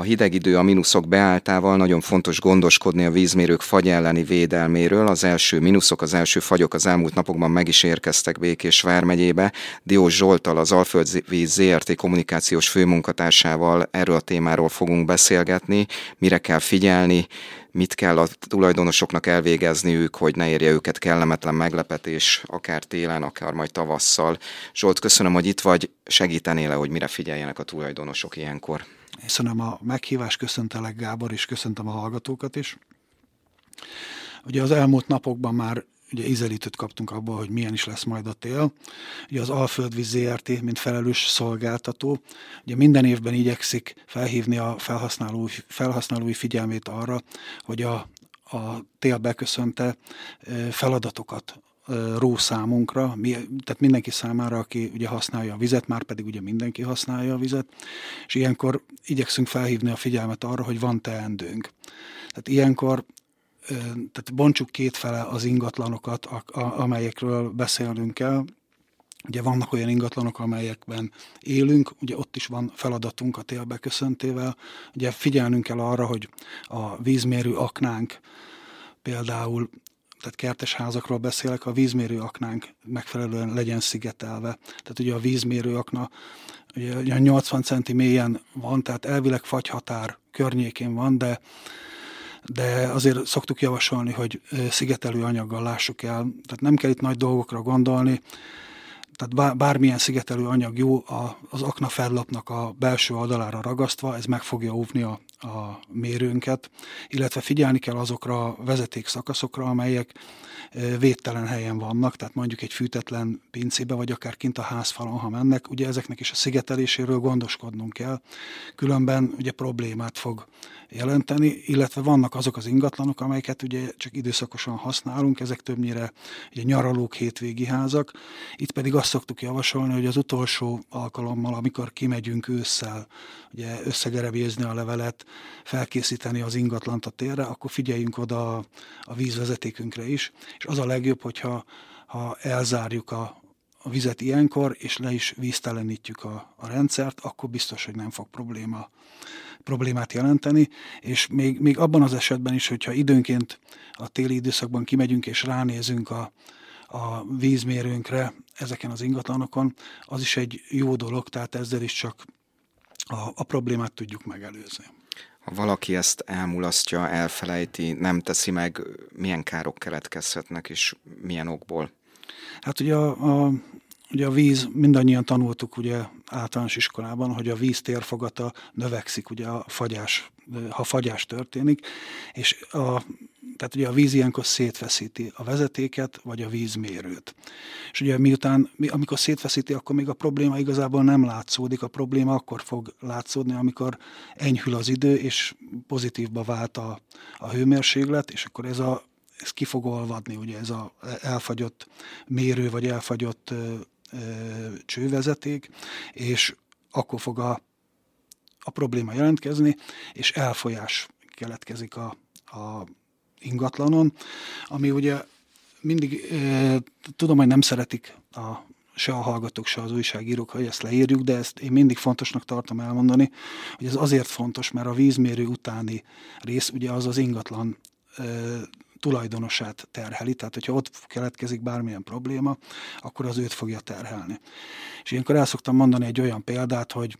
A hideg idő a mínuszok beálltával nagyon fontos gondoskodni a vízmérők fagy elleni védelméről. Az első mínuszok, az első fagyok az elmúlt napokban meg is érkeztek Békés vármegyébe. Diós Zsoltal, az Alföldvíz ZRT kommunikációs főmunkatársával erről a témáról fogunk beszélgetni. Mire kell figyelni, mit kell a tulajdonosoknak elvégezniük, hogy ne érje őket kellemetlen meglepetés, akár télen, akár majd tavasszal. Zsolt, köszönöm, hogy itt vagy, segítenél -e, hogy mire figyeljenek a tulajdonosok ilyenkor? Köszönöm a meghívást, köszöntelek Gábor, és köszöntöm a hallgatókat is. Ugye az elmúlt napokban már ugye ízelítőt kaptunk abból, hogy milyen is lesz majd a tél. Ugye az Alföldvíz ZRT, mint felelős szolgáltató, ugye minden évben igyekszik felhívni a felhasználó, felhasználói figyelmét arra, hogy a, a tél beköszönte feladatokat ró számunkra, mi, tehát mindenki számára, aki ugye használja a vizet, már pedig ugye mindenki használja a vizet, és ilyenkor igyekszünk felhívni a figyelmet arra, hogy van teendőnk. Tehát ilyenkor tehát bontsuk kétfele az ingatlanokat, amelyekről beszélnünk kell. Ugye vannak olyan ingatlanok, amelyekben élünk, ugye ott is van feladatunk a télbeköszöntével. Ugye figyelnünk kell arra, hogy a vízmérő aknánk például tehát kertes házakról beszélek, a vízmérő aknánk megfelelően legyen szigetelve. Tehát ugye a vízmérő akna ugye 80 centi mélyen van, tehát elvileg fagyhatár környékén van, de de azért szoktuk javasolni, hogy szigetelő anyaggal lássuk el. Tehát nem kell itt nagy dolgokra gondolni, tehát bármilyen szigetelő anyag jó az akna fellapnak a belső oldalára ragasztva, ez meg fogja óvni a, a mérőnket, illetve figyelni kell azokra a vezeték szakaszokra, amelyek védtelen helyen vannak, tehát mondjuk egy fűtetlen pincébe, vagy akár kint a házfalon, ha mennek, ugye ezeknek is a szigeteléséről gondoskodnunk kell, különben ugye problémát fog jelenteni, illetve vannak azok az ingatlanok, amelyeket ugye csak időszakosan használunk, ezek többnyire ugye nyaralók, hétvégi házak. Itt pedig azt szoktuk javasolni, hogy az utolsó alkalommal, amikor kimegyünk ősszel, ugye összegerebézni a levelet, felkészíteni az ingatlant a térre, akkor figyeljünk oda a, a vízvezetékünkre is, és az a legjobb, hogyha ha elzárjuk a, a vizet ilyenkor, és le is víztelenítjük a, a rendszert, akkor biztos, hogy nem fog probléma problémát jelenteni, és még, még abban az esetben is, hogyha időnként a téli időszakban kimegyünk és ránézünk a, a vízmérőnkre ezeken az ingatlanokon, az is egy jó dolog, tehát ezzel is csak a, a problémát tudjuk megelőzni. Ha valaki ezt elmulasztja, elfelejti, nem teszi meg, milyen károk keletkezhetnek, és milyen okból? Hát ugye a, a Ugye a víz, mindannyian tanultuk ugye általános iskolában, hogy a víz térfogata növekszik, ugye a fagyás, ha fagyás történik, és a, tehát ugye a víz ilyenkor szétfeszíti a vezetéket, vagy a vízmérőt. És ugye miután, amikor szétfeszíti, akkor még a probléma igazából nem látszódik, a probléma akkor fog látszódni, amikor enyhül az idő, és pozitívba vált a, a hőmérséklet, és akkor ez a ez ki fog olvadni, ugye ez a elfagyott mérő, vagy elfagyott csővezeték, és akkor fog a, a probléma jelentkezni, és elfolyás keletkezik a, a ingatlanon, ami ugye mindig, tudom, hogy nem szeretik a, se a hallgatók, se az újságírók, hogy ezt leírjuk, de ezt én mindig fontosnak tartom elmondani, hogy ez azért fontos, mert a vízmérő utáni rész ugye az az ingatlan tulajdonosát terheli, tehát hogyha ott keletkezik bármilyen probléma, akkor az őt fogja terhelni. És ilyenkor el szoktam mondani egy olyan példát, hogy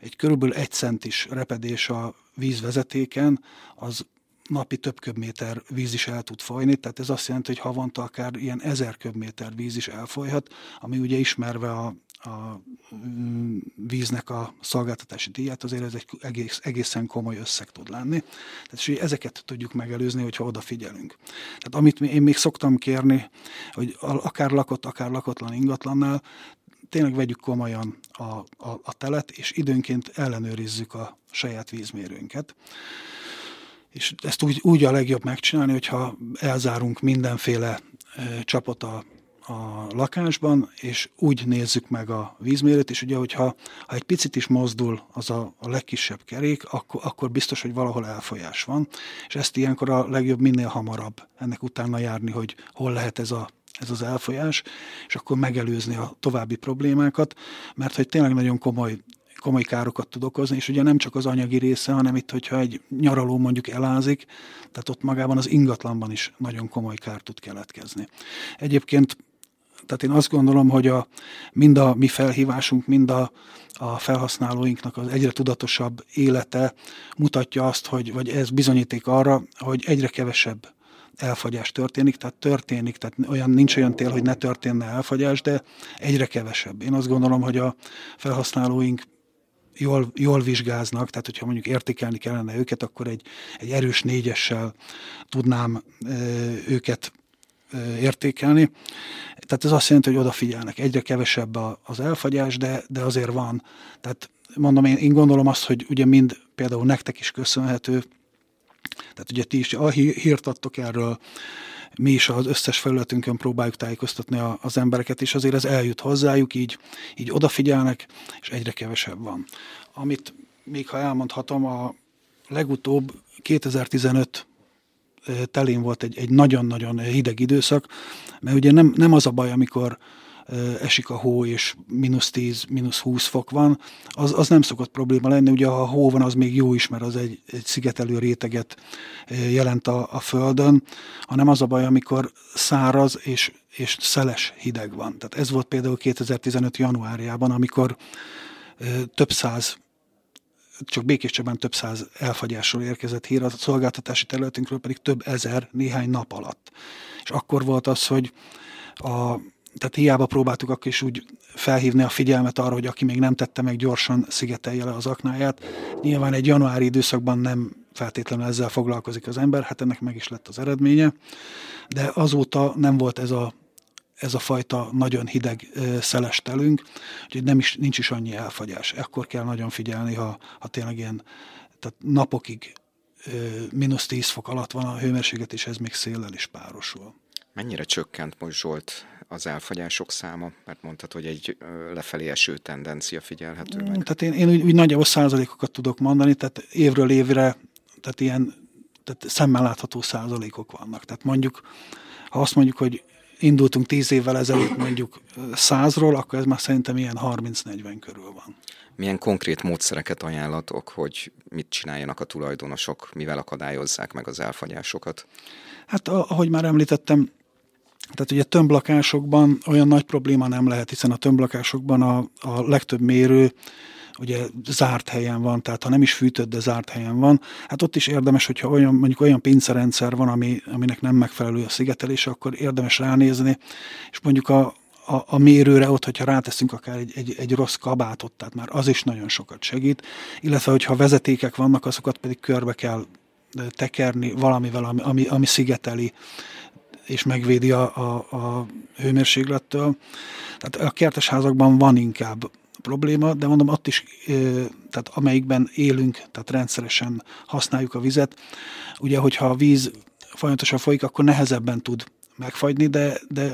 egy körülbelül egy centis repedés a vízvezetéken, az napi több köbméter víz is el tud folyni, tehát ez azt jelenti, hogy havonta akár ilyen ezer köbméter víz is elfolyhat, ami ugye ismerve a, a mm, víznek a szolgáltatási díját, azért ez egy egész, egészen komoly összeg tud lenni. Tehát és ezeket tudjuk megelőzni, hogyha odafigyelünk. Tehát amit én még szoktam kérni, hogy akár lakott, akár lakotlan ingatlannál, tényleg vegyük komolyan a, a, a telet, és időnként ellenőrizzük a saját vízmérőnket. És ezt úgy, úgy a legjobb megcsinálni, hogyha elzárunk mindenféle e, csapot a a lakásban, és úgy nézzük meg a vízmérőt, és ugye, hogyha ha egy picit is mozdul az a, a legkisebb kerék, akkor, akkor biztos, hogy valahol elfolyás van, és ezt ilyenkor a legjobb minél hamarabb ennek utána járni, hogy hol lehet ez a ez az elfolyás, és akkor megelőzni a további problémákat, mert hogy tényleg nagyon komoly komoly károkat tud okozni, és ugye nem csak az anyagi része, hanem itt, hogyha egy nyaraló mondjuk elázik, tehát ott magában az ingatlanban is nagyon komoly kár tud keletkezni. Egyébként tehát én azt gondolom, hogy a, mind a mi felhívásunk, mind a, a felhasználóinknak az egyre tudatosabb élete mutatja azt, hogy, vagy ez bizonyíték arra, hogy egyre kevesebb elfagyás történik, tehát történik, tehát olyan, nincs olyan tél, hogy ne történne elfagyás, de egyre kevesebb. Én azt gondolom, hogy a felhasználóink jól, jól vizsgáznak, tehát hogyha mondjuk értékelni kellene őket, akkor egy, egy erős négyessel tudnám e, őket értékelni. Tehát ez azt jelenti, hogy odafigyelnek. Egyre kevesebb az elfagyás, de, de azért van. Tehát mondom, én, én gondolom azt, hogy ugye mind például nektek is köszönhető, tehát ugye ti is a hírt adtok erről, mi is az összes felületünkön próbáljuk tájékoztatni az embereket, és azért ez eljut hozzájuk, így, így odafigyelnek, és egyre kevesebb van. Amit még ha elmondhatom, a legutóbb 2015 telén volt egy, egy nagyon-nagyon hideg időszak, mert ugye nem, nem az a baj, amikor esik a hó, és mínusz 10, mínusz 20 fok van, az, az nem szokott probléma lenni. Ugye ha hó van, az még jó is, mert az egy, egy szigetelő réteget jelent a, a földön, hanem az a baj, amikor száraz és, és szeles hideg van. Tehát ez volt például 2015. januárjában, amikor több száz csak Békéscseben több száz elfagyásról érkezett hír, a szolgáltatási területünkről pedig több ezer néhány nap alatt. És akkor volt az, hogy a, tehát hiába próbáltuk akkor is úgy felhívni a figyelmet arra, hogy aki még nem tette meg, gyorsan szigetelje le az aknáját. Nyilván egy januári időszakban nem feltétlenül ezzel foglalkozik az ember, hát ennek meg is lett az eredménye, de azóta nem volt ez a ez a fajta nagyon hideg szeles telünk, úgyhogy nem is, nincs is annyi elfagyás. Ekkor kell nagyon figyelni, ha, ha tényleg ilyen tehát napokig mínusz 10 fok alatt van a hőmérséklet, és ez még széllel is párosul. Mennyire csökkent most Zsolt az elfagyások száma? Mert mondtad, hogy egy lefelé eső tendencia figyelhető meg. Mm, tehát én, én úgy, úgy nagyjából százalékokat tudok mondani, tehát évről évre, tehát ilyen tehát szemmel látható százalékok vannak. Tehát mondjuk, ha azt mondjuk, hogy indultunk tíz évvel ezelőtt mondjuk százról, akkor ez már szerintem ilyen 30-40 körül van. Milyen konkrét módszereket ajánlatok, hogy mit csináljanak a tulajdonosok, mivel akadályozzák meg az elfagyásokat? Hát ahogy már említettem, tehát ugye tömblakásokban olyan nagy probléma nem lehet, hiszen a tömblakásokban a, a legtöbb mérő ugye zárt helyen van, tehát ha nem is fűtött, de zárt helyen van, hát ott is érdemes, hogyha olyan, mondjuk olyan pincerendszer van, ami, aminek nem megfelelő a szigetelés, akkor érdemes ránézni, és mondjuk a, a, a mérőre ott, hogyha ráteszünk akár egy, egy, egy rossz kabátot, tehát már az is nagyon sokat segít, illetve hogyha vezetékek vannak, azokat pedig körbe kell tekerni valamivel, ami, ami, ami szigeteli és megvédi a, a, a hőmérséklettől. Tehát a kertesházakban van inkább probléma, de mondom, ott is, tehát amelyikben élünk, tehát rendszeresen használjuk a vizet, ugye, hogyha a víz folyamatosan folyik, akkor nehezebben tud megfagyni, de, de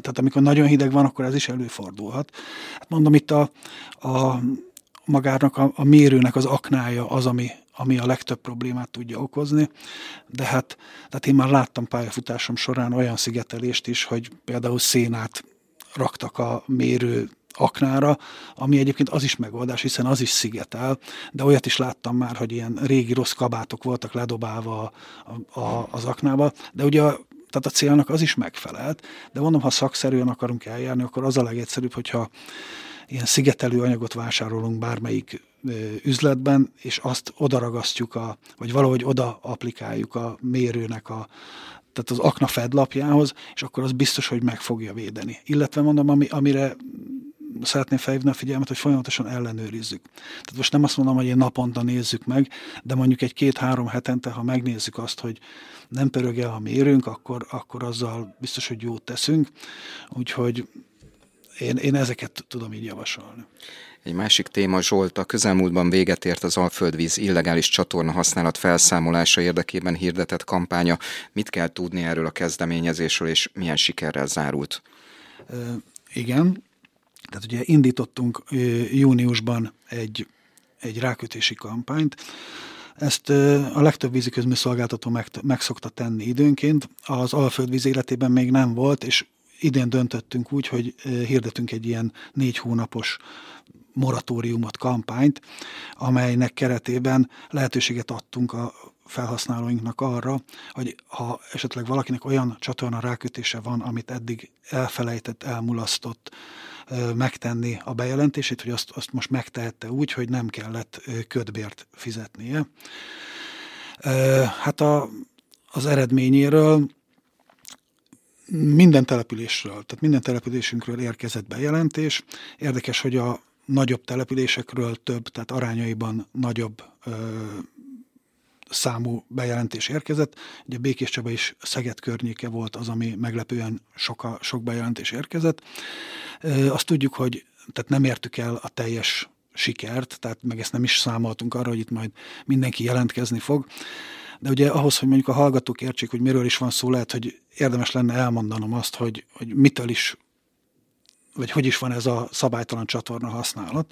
tehát amikor nagyon hideg van, akkor ez is előfordulhat. Hát mondom, itt a, a magának a, a mérőnek az aknája az, ami, ami a legtöbb problémát tudja okozni, de hát tehát én már láttam pályafutásom során olyan szigetelést is, hogy például szénát raktak a mérő aknára, ami egyébként az is megoldás, hiszen az is szigetel, de olyat is láttam már, hogy ilyen régi rossz kabátok voltak ledobálva a, a, az aknába, de ugye a, tehát a célnak az is megfelelt, de mondom, ha szakszerűen akarunk eljárni, akkor az a legegyszerűbb, hogyha ilyen szigetelő anyagot vásárolunk bármelyik üzletben, és azt odaragasztjuk, a, vagy valahogy oda applikáljuk a mérőnek a, tehát az akna fedlapjához, és akkor az biztos, hogy meg fogja védeni. Illetve mondom, ami, amire szeretném felhívni a figyelmet, hogy folyamatosan ellenőrizzük. Tehát most nem azt mondom, hogy én naponta nézzük meg, de mondjuk egy két-három hetente, ha megnézzük azt, hogy nem pörög el a mérőnk, akkor, akkor azzal biztos, hogy jót teszünk. Úgyhogy én, én ezeket tudom így javasolni. Egy másik téma, Zsolt, a közelmúltban véget ért az Alföldvíz illegális csatorna használat felszámolása érdekében hirdetett kampánya. Mit kell tudni erről a kezdeményezésről, és milyen sikerrel zárult? igen, tehát ugye indítottunk júniusban egy, egy rákötési kampányt, ezt a legtöbb víziközmű szolgáltató meg, meg szokta tenni időnként. Az Alföldvíz életében még nem volt, és idén döntöttünk úgy, hogy hirdetünk egy ilyen négy hónapos moratóriumot, kampányt, amelynek keretében lehetőséget adtunk a felhasználóinknak arra, hogy ha esetleg valakinek olyan csatorna rákötése van, amit eddig elfelejtett, elmulasztott megtenni a bejelentését, hogy azt, azt most megtehette úgy, hogy nem kellett ködbért fizetnie. Hát a, az eredményéről minden településről, tehát minden településünkről érkezett bejelentés. Érdekes, hogy a nagyobb településekről több, tehát arányaiban nagyobb számú bejelentés érkezett. Ugye Békés Csaba is Szeged környéke volt az, ami meglepően soka, sok bejelentés érkezett. Azt tudjuk, hogy tehát nem értük el a teljes sikert, tehát meg ezt nem is számoltunk arra, hogy itt majd mindenki jelentkezni fog. De ugye ahhoz, hogy mondjuk a hallgatók értsék, hogy miről is van szó, lehet, hogy érdemes lenne elmondanom azt, hogy, hogy mitől is vagy hogy is van ez a szabálytalan csatorna használat.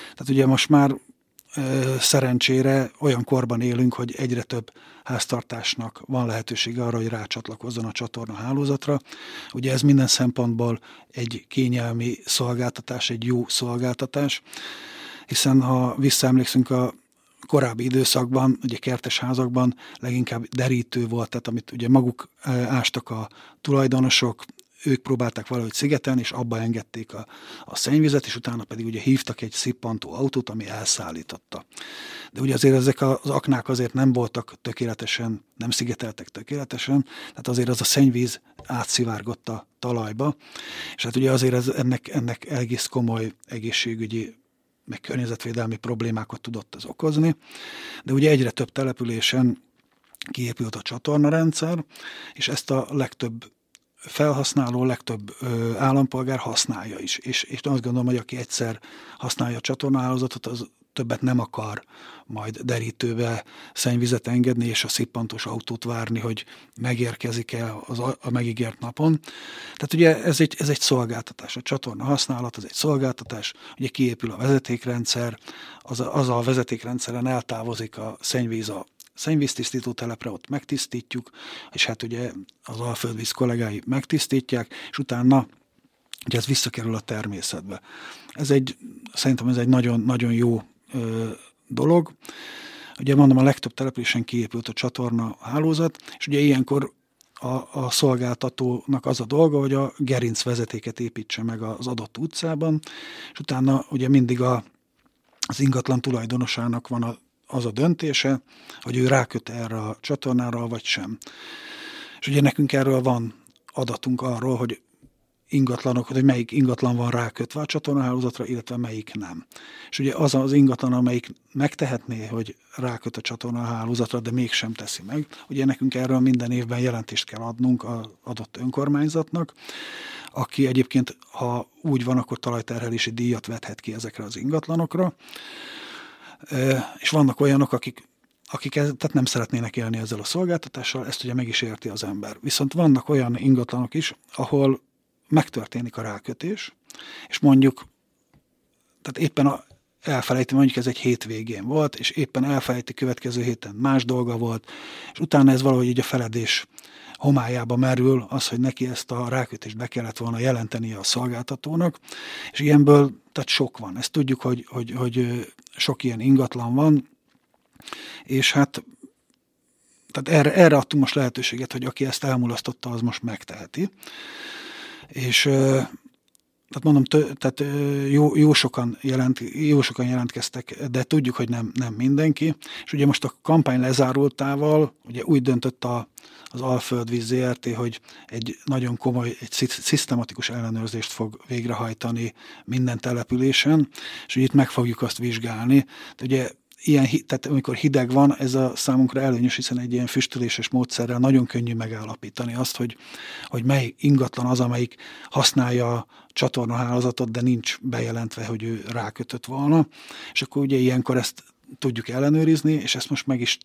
Tehát ugye most már szerencsére olyan korban élünk, hogy egyre több háztartásnak van lehetősége arra, hogy rácsatlakozzon a csatorna hálózatra. Ugye ez minden szempontból egy kényelmi szolgáltatás, egy jó szolgáltatás, hiszen ha visszaemlékszünk a korábbi időszakban, ugye kertes házakban leginkább derítő volt, tehát amit ugye maguk ástak a tulajdonosok, ők próbálták valahogy szigetelni, és abba engedték a, a szennyvizet, és utána pedig ugye hívtak egy szippantó autót, ami elszállította. De ugye azért ezek az aknák azért nem voltak tökéletesen, nem szigeteltek tökéletesen, tehát azért az a szennyvíz átszivárgott a talajba, és hát ugye azért ez, ennek, ennek egész komoly egészségügyi meg környezetvédelmi problémákat tudott ez okozni, de ugye egyre több településen kiépült a csatornarendszer, és ezt a legtöbb felhasználó, legtöbb ö, állampolgár használja is. És, és azt gondolom, hogy aki egyszer használja a csatornahálózatot, az többet nem akar majd derítőbe szennyvizet engedni, és a szippantos autót várni, hogy megérkezik-e az a, megígért napon. Tehát ugye ez egy, ez egy szolgáltatás, a csatorna használat, az egy szolgáltatás, ugye kiépül a vezetékrendszer, az a, az a vezetékrendszeren eltávozik a szennyvíz a szennyvíztisztító telepre, ott megtisztítjuk, és hát ugye az alföldvíz kollégái megtisztítják, és utána ugye ez visszakerül a természetbe. Ez egy, szerintem ez egy nagyon, nagyon jó ö, dolog. Ugye mondom, a legtöbb településen kiépült a csatorna hálózat, és ugye ilyenkor a, a szolgáltatónak az a dolga, hogy a gerinc vezetéket építse meg az adott utcában, és utána ugye mindig a, az ingatlan tulajdonosának van a az a döntése, hogy ő ráköt erre a csatornára, vagy sem. És ugye nekünk erről van adatunk arról, hogy ingatlanok, hogy melyik ingatlan van rákötve a csatornahálózatra, illetve melyik nem. És ugye az az ingatlan, amelyik megtehetné, hogy ráköt a csatornahálózatra, de mégsem teszi meg. Ugye nekünk erről minden évben jelentést kell adnunk az adott önkormányzatnak, aki egyébként, ha úgy van, akkor talajterhelési díjat vethet ki ezekre az ingatlanokra és vannak olyanok, akik, akik ez, tehát nem szeretnének élni ezzel a szolgáltatással, ezt ugye meg is érti az ember. Viszont vannak olyan ingatlanok is, ahol megtörténik a rákötés, és mondjuk, tehát éppen a, elfelejti, mondjuk ez egy hétvégén volt, és éppen elfelejti következő héten más dolga volt, és utána ez valahogy így a feledés homályába merül az, hogy neki ezt a rákötést be kellett volna jelentenie a szolgáltatónak, és ilyenből tehát sok van. Ezt tudjuk, hogy, hogy, hogy sok ilyen ingatlan van, és hát tehát erre, erre adtunk most lehetőséget, hogy aki ezt elmulasztotta, az most megteheti. És tehát mondom, tö, tehát jó, jó, sokan jelent, jó sokan jelentkeztek, de tudjuk, hogy nem, nem mindenki. És ugye most a kampány lezárultával, ugye úgy döntött a, az Alföldvíz ZRT, hogy egy nagyon komoly, egy szisztematikus ellenőrzést fog végrehajtani minden településen, és ugye itt meg fogjuk azt vizsgálni. De ugye ilyen, tehát amikor hideg van, ez a számunkra előnyös, hiszen egy ilyen füstöléses módszerrel nagyon könnyű megállapítani azt, hogy, hogy mely ingatlan az, amelyik használja a csatornahálózatot, de nincs bejelentve, hogy ő rákötött volna. És akkor ugye ilyenkor ezt tudjuk ellenőrizni, és ezt most meg is,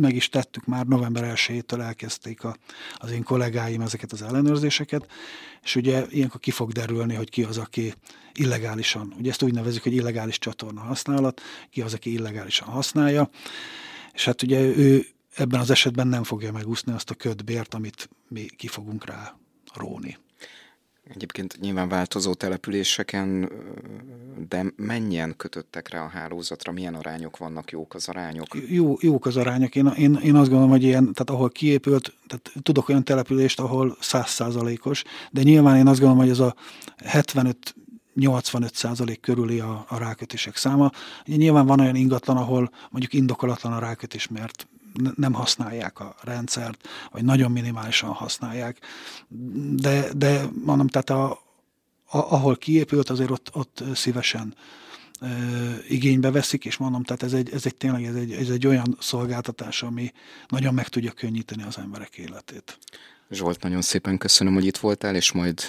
meg is tettük már, november 1-től elkezdték a, az én kollégáim ezeket az ellenőrzéseket, és ugye ilyenkor ki fog derülni, hogy ki az, aki illegálisan, ugye ezt úgy nevezik, hogy illegális csatorna használat, ki az, aki illegálisan használja, és hát ugye ő ebben az esetben nem fogja megúszni azt a ködbért, amit mi ki fogunk rá róni. Egyébként nyilván változó településeken, de mennyien kötöttek rá a hálózatra? Milyen arányok vannak? Jók az arányok? Jó, jók az arányok. Én, én, én azt gondolom, hogy ilyen, tehát ahol kiépült, tehát tudok olyan települést, ahol százszázalékos, de nyilván én azt gondolom, hogy ez a 75 85 százalék körüli a, a rákötések száma. Ugye nyilván van olyan ingatlan, ahol mondjuk indokolatlan a rákötés, mert nem használják a rendszert, vagy nagyon minimálisan használják. De, de mondom, tehát a, ahol kiépült, azért ott, ott szívesen igénybe veszik, és mondom, tehát ez egy, ez egy tényleg ez egy, ez egy olyan szolgáltatás, ami nagyon meg tudja könnyíteni az emberek életét. Zsolt, nagyon szépen köszönöm, hogy itt voltál, és majd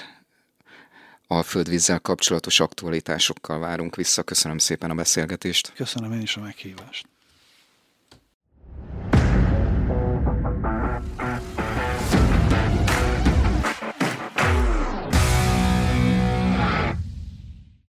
a földvízzel kapcsolatos aktualitásokkal várunk vissza. Köszönöm szépen a beszélgetést. Köszönöm én is a meghívást.